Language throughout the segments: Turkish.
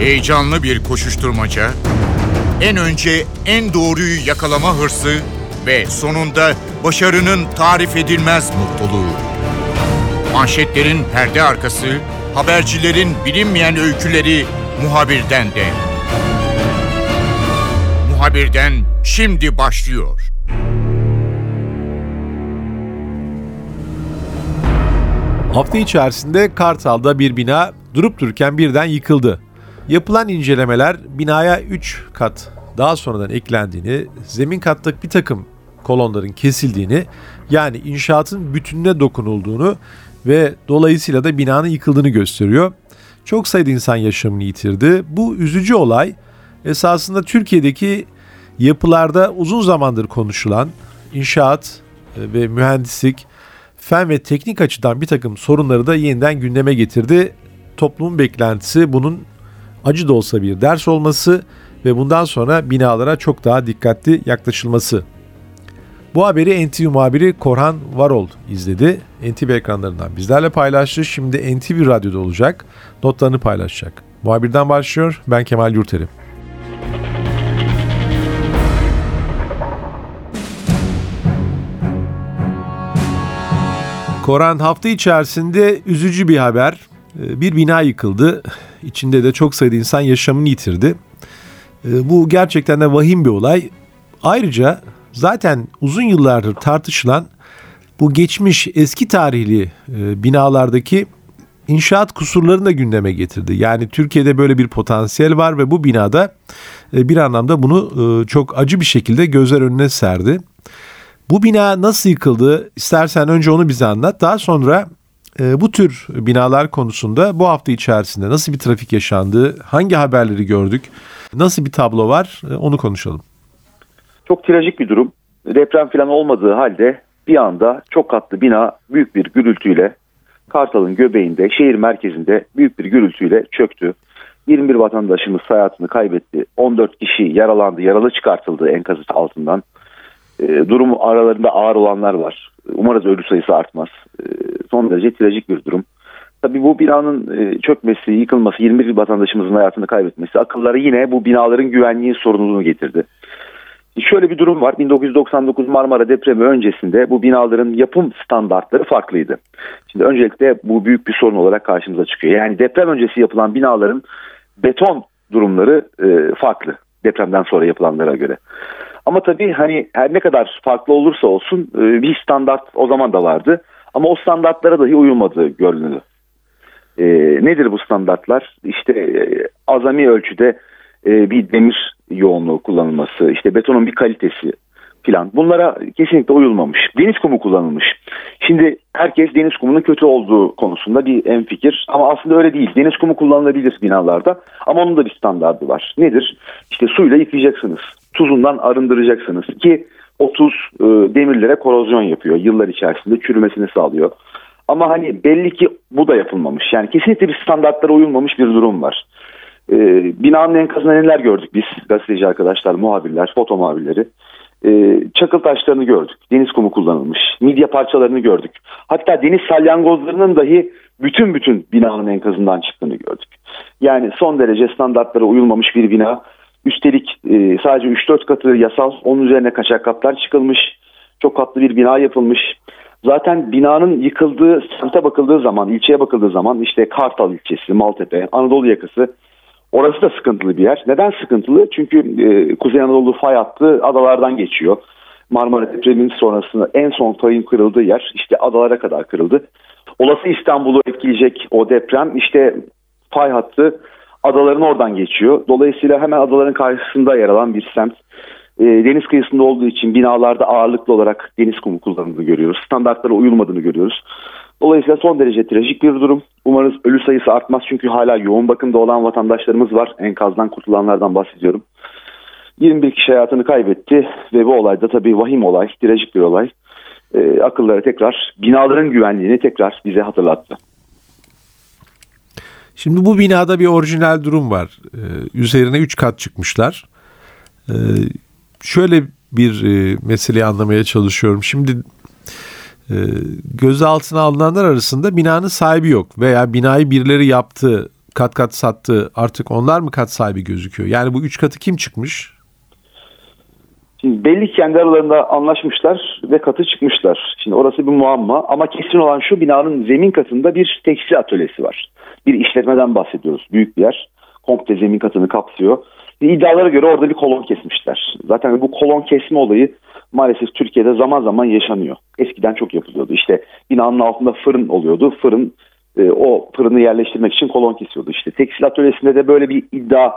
Heyecanlı bir koşuşturmaca, en önce en doğruyu yakalama hırsı ve sonunda başarının tarif edilmez mutluluğu. Manşetlerin perde arkası, habercilerin bilinmeyen öyküleri muhabirden de. Muhabirden şimdi başlıyor. Hafta içerisinde Kartal'da bir bina durup dururken birden yıkıldı. Yapılan incelemeler binaya 3 kat daha sonradan eklendiğini, zemin kattaki bir takım kolonların kesildiğini, yani inşaatın bütününe dokunulduğunu ve dolayısıyla da binanın yıkıldığını gösteriyor. Çok sayıda insan yaşamını yitirdi. Bu üzücü olay esasında Türkiye'deki yapılarda uzun zamandır konuşulan inşaat e, ve mühendislik, fen ve teknik açıdan bir takım sorunları da yeniden gündeme getirdi. Toplumun beklentisi bunun acı da olsa bir ders olması ve bundan sonra binalara çok daha dikkatli yaklaşılması. Bu haberi NTV muhabiri Korhan Varol izledi. NTV ekranlarından bizlerle paylaştı. Şimdi NTV Radyo'da olacak. Notlarını paylaşacak. Muhabirden başlıyor. Ben Kemal Yurteri. Koran hafta içerisinde üzücü bir haber. Ee, bir bina yıkıldı. İçinde de çok sayıda insan yaşamını yitirdi. Ee, bu gerçekten de vahim bir olay. Ayrıca zaten uzun yıllardır tartışılan bu geçmiş eski tarihli e, binalardaki inşaat kusurlarını da gündeme getirdi. Yani Türkiye'de böyle bir potansiyel var ve bu binada e, bir anlamda bunu e, çok acı bir şekilde gözler önüne serdi. Bu bina nasıl yıkıldı? İstersen önce onu bize anlat. Daha sonra bu tür binalar konusunda bu hafta içerisinde nasıl bir trafik yaşandı? Hangi haberleri gördük? Nasıl bir tablo var? E, onu konuşalım. Çok trajik bir durum. Deprem falan olmadığı halde bir anda çok katlı bina büyük bir gürültüyle Kartal'ın göbeğinde, şehir merkezinde büyük bir gürültüyle çöktü. 21 vatandaşımız hayatını kaybetti. 14 kişi yaralandı, yaralı çıkartıldı enkaz altından. E, durumu aralarında ağır olanlar var. Umarız ölü sayısı artmaz. E, son derece trajik bir durum. Tabii bu binanın e, çökmesi, yıkılması, 21 vatandaşımızın hayatını kaybetmesi akılları yine bu binaların güvenliği sorununu getirdi. Şöyle bir durum var. 1999 Marmara depremi öncesinde bu binaların yapım standartları farklıydı. Şimdi öncelikle bu büyük bir sorun olarak karşımıza çıkıyor. Yani deprem öncesi yapılan binaların beton durumları e, farklı depremden sonra yapılanlara göre. Ama tabii hani her ne kadar farklı olursa olsun e, bir standart o zaman da vardı. Ama o standartlara dahi uyulmadığı görünüyor. E, nedir bu standartlar? İşte e, azami ölçüde e, bir demir yoğunluğu kullanılması, işte betonun bir kalitesi filan. Bunlara kesinlikle uyulmamış. Deniz kumu kullanılmış. Şimdi herkes deniz kumunun kötü olduğu konusunda bir en fikir ama aslında öyle değil. Deniz kumu kullanılabilir binalarda ama onun da bir standardı var. Nedir? İşte suyla yıkayacaksınız. Tuzundan arındıracaksınız ki o tuz e, demirlere korozyon yapıyor. Yıllar içerisinde çürümesini sağlıyor. Ama hani belli ki bu da yapılmamış. Yani kesinlikle bir standartlara uyulmamış bir durum var. E, binanın enkazında neler gördük biz gazeteci arkadaşlar, muhabirler, foto muhabirleri. E, çakıl taşlarını gördük. Deniz kumu kullanılmış. Midye parçalarını gördük. Hatta deniz salyangozlarının dahi bütün bütün binanın enkazından çıktığını gördük. Yani son derece standartlara uyulmamış bir bina. Üstelik e, sadece 3-4 katı yasal, onun üzerine kaçak katlar çıkılmış. Çok katlı bir bina yapılmış. Zaten binanın yıkıldığı, semte bakıldığı zaman, ilçeye bakıldığı zaman işte Kartal ilçesi, Maltepe, Anadolu yakası Orası da sıkıntılı bir yer. Neden sıkıntılı? Çünkü e, Kuzey Anadolu fay hattı adalardan geçiyor. Marmara depreminin sonrasında en son fayın kırıldığı yer işte adalara kadar kırıldı. Olası İstanbul'u etkileyecek o deprem işte fay hattı adaların oradan geçiyor. Dolayısıyla hemen adaların karşısında yer alan bir semt. E, deniz kıyısında olduğu için binalarda ağırlıklı olarak deniz kumu kullanıldığını görüyoruz. Standartlara uyulmadığını görüyoruz. Dolayısıyla son derece trajik bir durum. Umarız ölü sayısı artmaz çünkü hala yoğun bakımda olan vatandaşlarımız var. Enkazdan kurtulanlardan bahsediyorum. 21 kişi hayatını kaybetti ve bu olayda tabii vahim olay, trajik bir olay. E, akıllara tekrar binaların güvenliğini tekrar bize hatırlattı. Şimdi bu binada bir orijinal durum var. Ee, üzerine 3 kat çıkmışlar. Ee, şöyle bir e, meseleyi anlamaya çalışıyorum. Şimdi e, gözaltına alınanlar arasında binanın sahibi yok veya binayı birileri yaptı kat kat sattı artık onlar mı kat sahibi gözüküyor? Yani bu üç katı kim çıkmış? Şimdi belli kendi aralarında anlaşmışlar ve katı çıkmışlar. Şimdi orası bir muamma ama kesin olan şu binanın zemin katında bir tekstil atölyesi var. Bir işletmeden bahsediyoruz. Büyük bir yer. Komple zemin katını kapsıyor. Ve iddialara göre orada bir kolon kesmişler. Zaten bu kolon kesme olayı maalesef Türkiye'de zaman zaman yaşanıyor. Eskiden çok yapılıyordu. İşte binanın altında fırın oluyordu. Fırın e, o fırını yerleştirmek için kolon kesiyordu. İşte tekstil atölyesinde de böyle bir iddia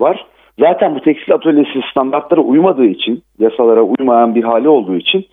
var. Zaten bu tekstil atölyesi standartlara uymadığı için, yasalara uymayan bir hali olduğu için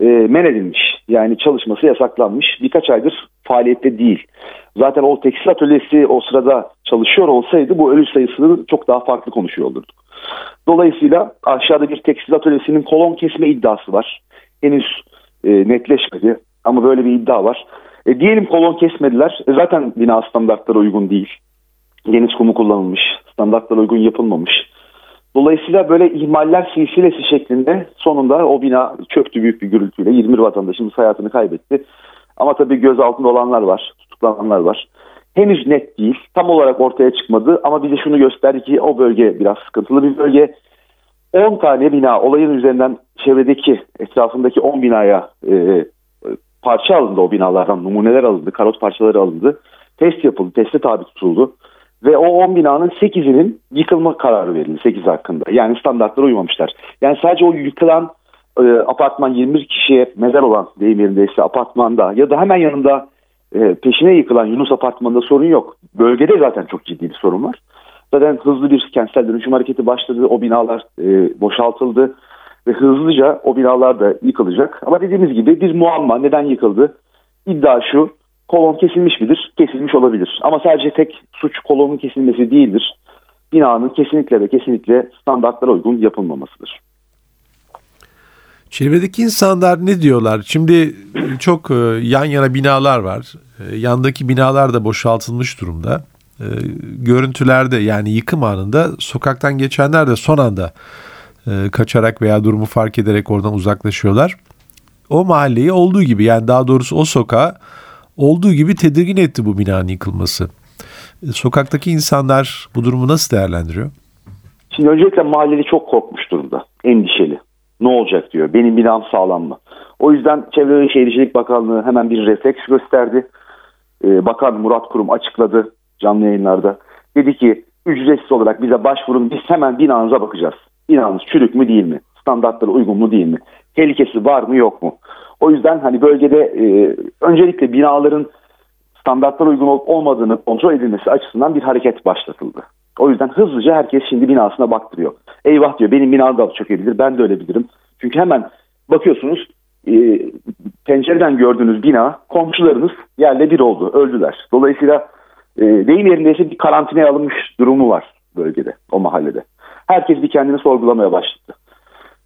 e, men edilmiş. Yani çalışması yasaklanmış. Birkaç aydır faaliyette değil. Zaten o tekstil atölyesi o sırada çalışıyor olsaydı bu ölü sayısını çok daha farklı konuşuyor olurduk. Dolayısıyla aşağıda bir tekstil atölyesinin kolon kesme iddiası var. Henüz e, netleşmedi ama böyle bir iddia var. E, diyelim kolon kesmediler. E, zaten bina standartlara uygun değil. Deniz kumu kullanılmış. Standartlara uygun yapılmamış. Dolayısıyla böyle ihmaller silsilesi şeklinde sonunda o bina çöktü büyük bir gürültüyle. 21 vatandaşımız hayatını kaybetti. Ama tabii göz altında olanlar var, tutuklananlar var. Henüz net değil, tam olarak ortaya çıkmadı ama bize şunu gösterdi ki o bölge biraz sıkıntılı bir bölge. 10 tane bina olayın üzerinden çevredeki etrafındaki 10 binaya e, parça alındı o binalardan numuneler alındı, karot parçaları alındı. Test yapıldı, teste tabi tutuldu. Ve o 10 binanın 8'inin yıkılma kararı verildi 8 hakkında. Yani standartlara uymamışlar. Yani sadece o yıkılan e, apartman 21 kişiye mezar olan deyim yerindeyse apartmanda ya da hemen yanında e, peşine yıkılan Yunus apartmanında sorun yok. Bölgede zaten çok ciddi bir sorun var. Zaten hızlı bir kentsel dönüşüm hareketi başladı. O binalar e, boşaltıldı ve hızlıca o binalar da yıkılacak. Ama dediğimiz gibi bir muamma neden yıkıldı? İddia şu kolon kesilmiş midir? Kesilmiş olabilir. Ama sadece tek suç kolonun kesilmesi değildir. Binanın kesinlikle ve kesinlikle standartlara uygun yapılmamasıdır. Çevredeki insanlar ne diyorlar? Şimdi çok e, yan yana binalar var. E, yandaki binalar da boşaltılmış durumda. E, görüntülerde yani yıkım anında sokaktan geçenler de son anda kaçarak veya durumu fark ederek oradan uzaklaşıyorlar. O mahalleyi olduğu gibi yani daha doğrusu o sokağı olduğu gibi tedirgin etti bu binanın yıkılması. Sokaktaki insanlar bu durumu nasıl değerlendiriyor? Şimdi öncelikle mahalleli çok korkmuş durumda. Endişeli. Ne olacak diyor. Benim binam sağlam mı? O yüzden Çevre ve Şehircilik Bakanlığı hemen bir refleks gösterdi. Ee, Bakan Murat Kurum açıkladı canlı yayınlarda. Dedi ki ücretsiz olarak bize başvurun biz hemen binanıza bakacağız. Binanız çürük mü değil mi? Standartlara uygun mu değil mi? Tehlikesi var mı yok mu? O yüzden hani bölgede e, öncelikle binaların standartlara uygun olup olmadığını kontrol edilmesi açısından bir hareket başlatıldı. O yüzden hızlıca herkes şimdi binasına baktırıyor. Eyvah diyor benim binam da çökebilir ben de öyle bilirim. Çünkü hemen bakıyorsunuz e, pencereden gördüğünüz bina komşularınız yerle bir oldu öldüler. Dolayısıyla e, deyim yerindeyse bir karantinaya alınmış durumu var bölgede o mahallede. Herkes bir kendini sorgulamaya başladı.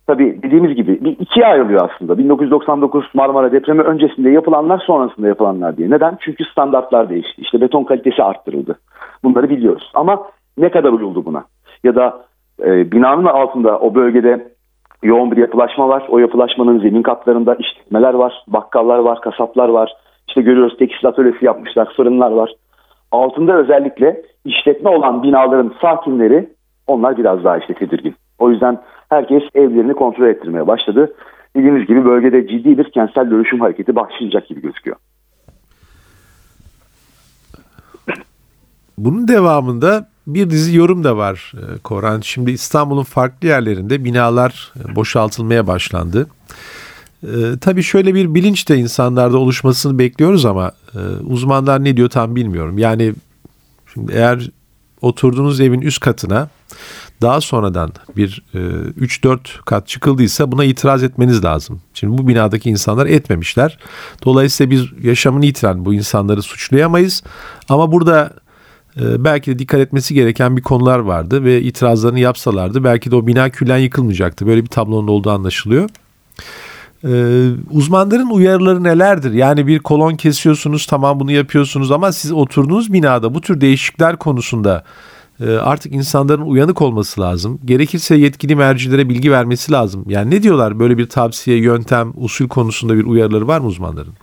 Tabii dediğimiz gibi bir ikiye ayrılıyor aslında. 1999 Marmara depremi öncesinde yapılanlar sonrasında yapılanlar diye. Neden? Çünkü standartlar değişti. İşte beton kalitesi arttırıldı. Bunları biliyoruz. Ama ne kadar uyuldu buna? Ya da e, binanın altında o bölgede yoğun bir yapılaşma var. O yapılaşmanın zemin katlarında işletmeler var, bakkallar var, kasaplar var. İşte görüyoruz tekstil atölyesi yapmışlar, fırınlar var. Altında özellikle işletme olan binaların sakinleri onlar biraz daha işte tedirgin. O yüzden herkes evlerini kontrol ettirmeye başladı. Dediğimiz gibi bölgede ciddi bir kentsel dönüşüm hareketi başlayacak gibi gözüküyor. Bunun devamında bir dizi yorum da var e, Koran. Şimdi İstanbul'un farklı yerlerinde binalar e, boşaltılmaya başlandı. Ee, tabii şöyle bir bilinç de insanlarda oluşmasını bekliyoruz ama e, uzmanlar ne diyor tam bilmiyorum. Yani şimdi eğer oturduğunuz evin üst katına daha sonradan bir e, 3-4 kat çıkıldıysa buna itiraz etmeniz lazım. Şimdi bu binadaki insanlar etmemişler. Dolayısıyla biz yaşamını yitiren bu insanları suçlayamayız. Ama burada e, belki de dikkat etmesi gereken bir konular vardı ve itirazlarını yapsalardı belki de o bina külen yıkılmayacaktı. Böyle bir tablonun olduğu anlaşılıyor. Ee, uzmanların uyarıları nelerdir? Yani bir kolon kesiyorsunuz tamam bunu yapıyorsunuz ama siz oturduğunuz binada bu tür değişiklikler konusunda e, artık insanların uyanık olması lazım. Gerekirse yetkili mercilere bilgi vermesi lazım. Yani ne diyorlar böyle bir tavsiye, yöntem, usul konusunda bir uyarıları var mı uzmanların?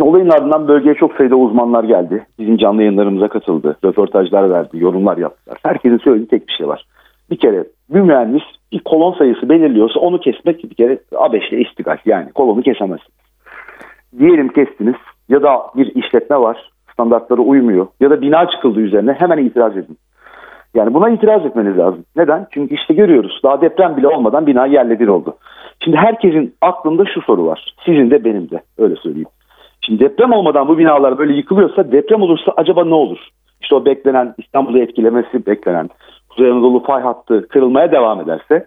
Olayın ardından bölgeye çok sayıda uzmanlar geldi. Bizim canlı yayınlarımıza katıldı. Röportajlar verdi, yorumlar yaptılar. Herkesin söylediği tek bir şey var. Bir kere bir mühendis bir kolon sayısı belirliyorsa onu kesmek bir kere A5'le istigal. Yani kolonu kesemezsiniz. Diyelim kestiniz ya da bir işletme var standartlara uymuyor ya da bina çıkıldı üzerine hemen itiraz edin. Yani buna itiraz etmeniz lazım. Neden? Çünkü işte görüyoruz daha deprem bile olmadan bina yerle bir oldu. Şimdi herkesin aklında şu soru var. Sizin de benim de öyle söyleyeyim. Şimdi deprem olmadan bu binalar böyle yıkılıyorsa deprem olursa acaba ne olur? İşte o beklenen İstanbul'u etkilemesi beklenen Kuzey Anadolu fay hattı kırılmaya devam ederse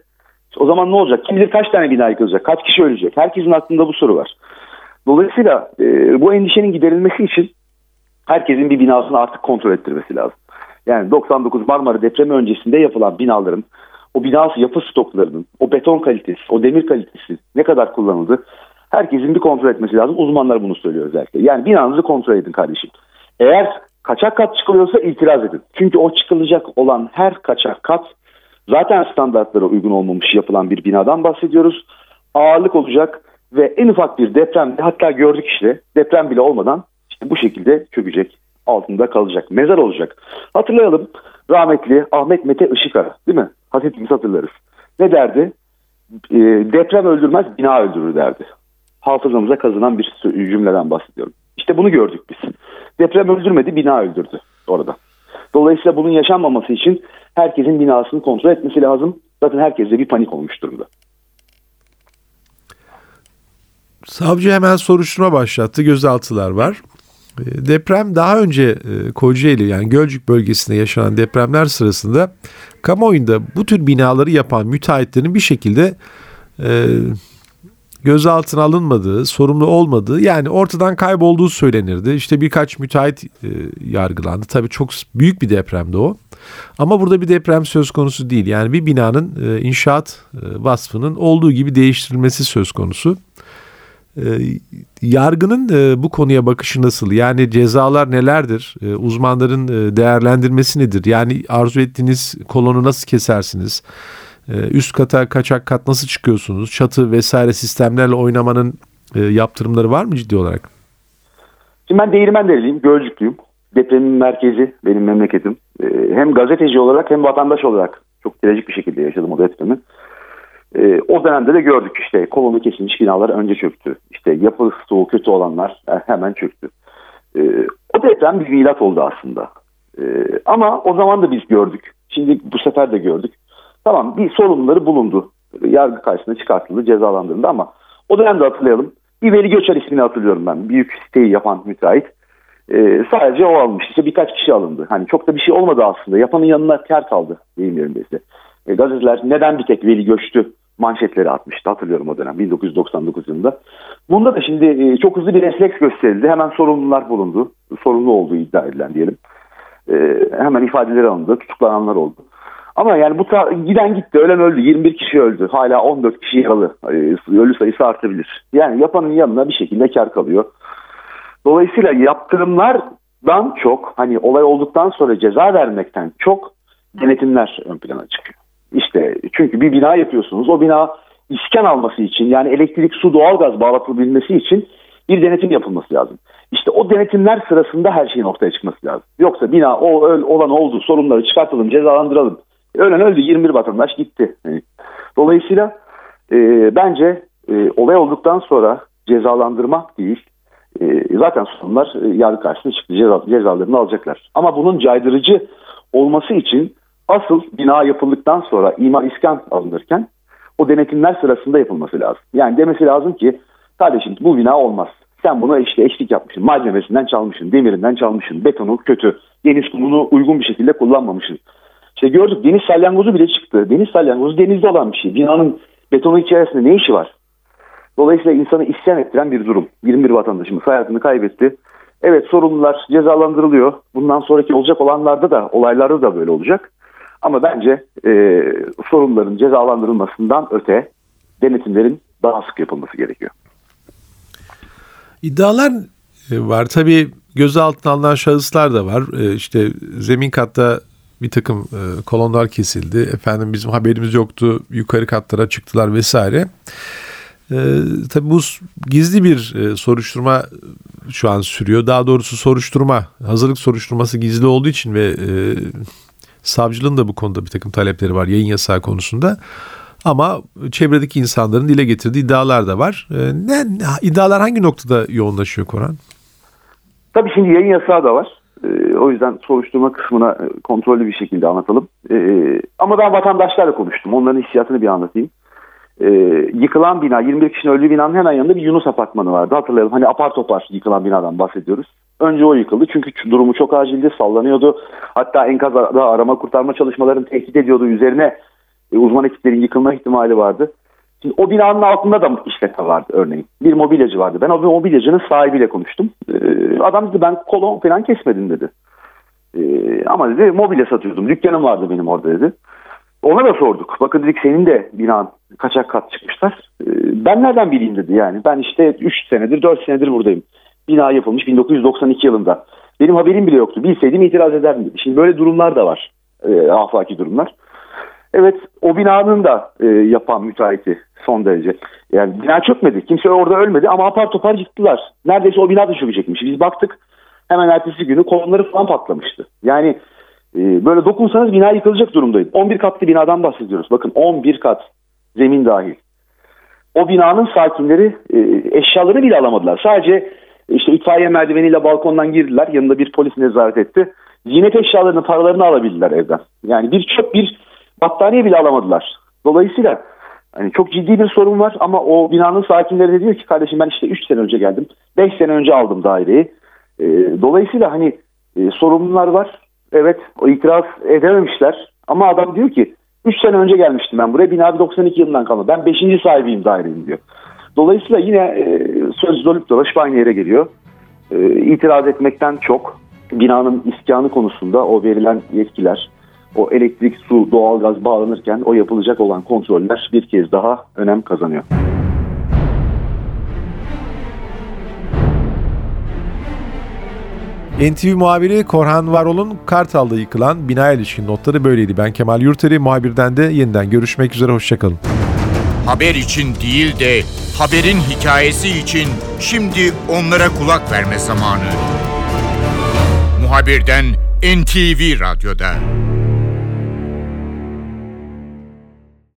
o zaman ne olacak? Kim bilir kaç tane bina yıkılacak? Kaç kişi ölecek? Herkesin aklında bu soru var. Dolayısıyla e, bu endişenin giderilmesi için herkesin bir binasını artık kontrol ettirmesi lazım. Yani 99 Marmara depremi öncesinde yapılan binaların o binası yapı stoklarının, o beton kalitesi, o demir kalitesi ne kadar kullanıldı herkesin bir kontrol etmesi lazım. Uzmanlar bunu söylüyor özellikle. Yani binanızı kontrol edin kardeşim. Eğer kaçak kat çıkılıyorsa itiraz edin. Çünkü o çıkılacak olan her kaçak kat zaten standartlara uygun olmamış yapılan bir binadan bahsediyoruz. Ağırlık olacak ve en ufak bir depremde hatta gördük işte deprem bile olmadan işte bu şekilde çökecek altında kalacak. Mezar olacak. Hatırlayalım rahmetli Ahmet Mete Işıkara değil mi? Hepimiz hatırlarız. Ne derdi? E, deprem öldürmez bina öldürür derdi. Hafızamıza kazınan bir cümleden bahsediyorum. İşte bunu gördük biz. Deprem öldürmedi bina öldürdü orada. Dolayısıyla bunun yaşanmaması için herkesin binasını kontrol etmesi lazım. Zaten herkeste bir panik olmuş durumda. Savcı hemen soruşturma başlattı. Gözaltılar var. Ee, deprem daha önce e, Kocaeli yani Gölcük bölgesinde yaşanan depremler sırasında kamuoyunda bu tür binaları yapan müteahhitlerin bir şekilde e, gözaltına alınmadığı, sorumlu olmadığı yani ortadan kaybolduğu söylenirdi. İşte birkaç müteahhit e, yargılandı. Tabii çok büyük bir depremdi o. Ama burada bir deprem söz konusu değil. Yani bir binanın e, inşaat e, vasfının olduğu gibi değiştirilmesi söz konusu. E, yargının e, bu konuya bakışı nasıl? Yani cezalar nelerdir? E, uzmanların e, değerlendirmesi nedir? Yani arzu ettiğiniz kolonu nasıl kesersiniz? Ee, üst kata kaçak kat nasıl çıkıyorsunuz? Çatı vesaire sistemlerle oynamanın e, yaptırımları var mı ciddi olarak? Şimdi ben Değirmenderiliyim, Gölcüklüyüm. Depremin merkezi benim memleketim. Ee, hem gazeteci olarak hem vatandaş olarak çok trajik bir şekilde yaşadım o depremi. Ee, o dönemde de gördük işte kolonu kesilmiş binalar önce çöktü. İşte yapı stoğu kötü olanlar e, hemen çöktü. O deprem bir milat oldu aslında. Ama o zaman da biz gördük. Şimdi bu sefer de gördük. Tamam bir sorumluları bulundu. Yargı karşısına çıkartıldı, cezalandırıldı ama o dönemde hatırlayalım. Bir Veli Göçer ismini hatırlıyorum ben. Büyük siteyi yapan müteahhit. Ee, sadece o almış. İşte birkaç kişi alındı. Hani çok da bir şey olmadı aslında. Yapanın yanına kar kaldı deyim yerindeyse. E, gazeteler neden bir tek Veli göçtü manşetleri atmıştı hatırlıyorum o dönem 1999 yılında. Bunda da şimdi e, çok hızlı bir refleks gösterildi. Hemen sorumlular bulundu. Sorumlu olduğu iddia edilen diyelim. E, hemen ifadeleri alındı. Tutuklananlar oldu. Ama yani bu giden gitti, ölen öldü, 21 kişi öldü. Hala 14 kişi yaralı. Ölü sayısı artabilir. Yani yapanın yanına bir şekilde kar kalıyor. Dolayısıyla yaptırımlardan çok hani olay olduktan sonra ceza vermekten çok denetimler ön plana çıkıyor. İşte çünkü bir bina yapıyorsunuz. O bina iskan alması için yani elektrik, su, doğalgaz bağlatılabilmesi için bir denetim yapılması lazım. İşte o denetimler sırasında her şeyin ortaya çıkması lazım. Yoksa bina o olan oldu sorunları çıkartalım cezalandıralım Ölen öldü 21 vatandaş gitti. Dolayısıyla e, bence e, olay olduktan sonra cezalandırmak değil e, zaten sorunlar e, yargı karşısına çıktı ceza, cezalarını alacaklar. Ama bunun caydırıcı olması için asıl bina yapıldıktan sonra imar iskan alınırken o denetimler sırasında yapılması lazım. Yani demesi lazım ki kardeşim bu bina olmaz. Sen bunu işte eşlik yapmışsın. Malzemesinden çalmışsın, demirinden çalmışsın, betonu kötü, deniz kumunu uygun bir şekilde kullanmamışsın. İşte gördük deniz salyangozu bile çıktı. Deniz salyangozu denizde olan bir şey. Binanın betonu içerisinde ne işi var? Dolayısıyla insanı isyan ettiren bir durum. 21 vatandaşımız hayatını kaybetti. Evet sorumlular cezalandırılıyor. Bundan sonraki olacak olanlarda da olaylarda da böyle olacak. Ama bence e, sorumluların cezalandırılmasından öte denetimlerin daha sık yapılması gerekiyor. İddialar e, var. Tabii gözaltına alınan şahıslar da var. E, işte zemin katta bir takım e, kolonlar kesildi. Efendim bizim haberimiz yoktu. Yukarı katlara çıktılar vesaire. E, tabii bu gizli bir e, soruşturma şu an sürüyor. Daha doğrusu soruşturma, hazırlık soruşturması gizli olduğu için ve e, savcılığın da bu konuda bir takım talepleri var yayın yasağı konusunda. Ama çevredeki insanların dile getirdiği iddialar da var. E, ne, iddialar hangi noktada yoğunlaşıyor Koran? Tabii şimdi yayın yasağı da var. E, o yüzden soruşturma kısmına e, kontrollü bir şekilde anlatalım. E, ama ben vatandaşlarla konuştum. Onların hissiyatını bir anlatayım. Yıkılan bina, 21 kişinin öldüğü binanın hemen yanında bir Yunus apartmanı vardı. Hatırlayalım hani apar topar yıkılan binadan bahsediyoruz. Önce o yıkıldı çünkü durumu çok acildi, sallanıyordu. Hatta enkazda arama kurtarma çalışmalarını tehdit ediyordu. Üzerine uzman ekiplerin yıkılma ihtimali vardı. Şimdi o binanın altında da işletme vardı örneğin. Bir mobilyacı vardı. Ben o mobilyacının sahibiyle konuştum. Ee, adam dedi ben kolon falan kesmedim dedi. Ee, ama dedi mobilya satıyordum. Dükkanım vardı benim orada dedi. Ona da sorduk. Bakın dedik senin de binan kaçak kat çıkmışlar. Ee, ben nereden bileyim dedi yani. Ben işte 3 senedir 4 senedir buradayım. Bina yapılmış 1992 yılında. Benim haberim bile yoktu. Bilseydim itiraz ederdim dedi. Şimdi böyle durumlar da var. E, afaki durumlar. Evet o binanın da e, yapan müteahhiti son derece. Yani bina çökmedi. Kimse orada ölmedi ama apar topar yıktılar. Neredeyse o bina da çökecekmiş. Biz baktık hemen ertesi günü kolonları falan patlamıştı. Yani e, böyle dokunsanız bina yıkılacak durumdaydı. 11 katlı binadan bahsediyoruz. Bakın 11 kat zemin dahil. O binanın sakinleri e, eşyalarını bile alamadılar. Sadece işte itfaiye merdiveniyle balkondan girdiler. Yanında bir polis nezaret etti. Ziynet eşyalarını, paralarını alabildiler evden. Yani bir çöp, bir battaniye bile alamadılar. Dolayısıyla hani çok ciddi bir sorun var ama o binanın sakinleri de diyor ki kardeşim ben işte 3 sene önce geldim. 5 sene önce aldım daireyi. E, dolayısıyla hani e, sorunlar var. Evet o itiraz edememişler ama adam diyor ki 3 sene önce gelmiştim ben buraya. Bina 92 yılından kalma. Ben 5. sahibiyim dairenin diyor. Dolayısıyla yine e, söz dolup dolaşıp aynı yere geliyor. E, itiraz etmekten çok binanın iskanı konusunda o verilen yetkiler, o elektrik, su, doğalgaz bağlanırken o yapılacak olan kontroller bir kez daha önem kazanıyor. NTV muhabiri Korhan Varol'un Kartal'da yıkılan binaya ilişkin notları böyleydi. Ben Kemal Yurteri, muhabirden de yeniden görüşmek üzere, hoşçakalın. Haber için değil de haberin hikayesi için şimdi onlara kulak verme zamanı. Muhabirden NTV Radyo'da.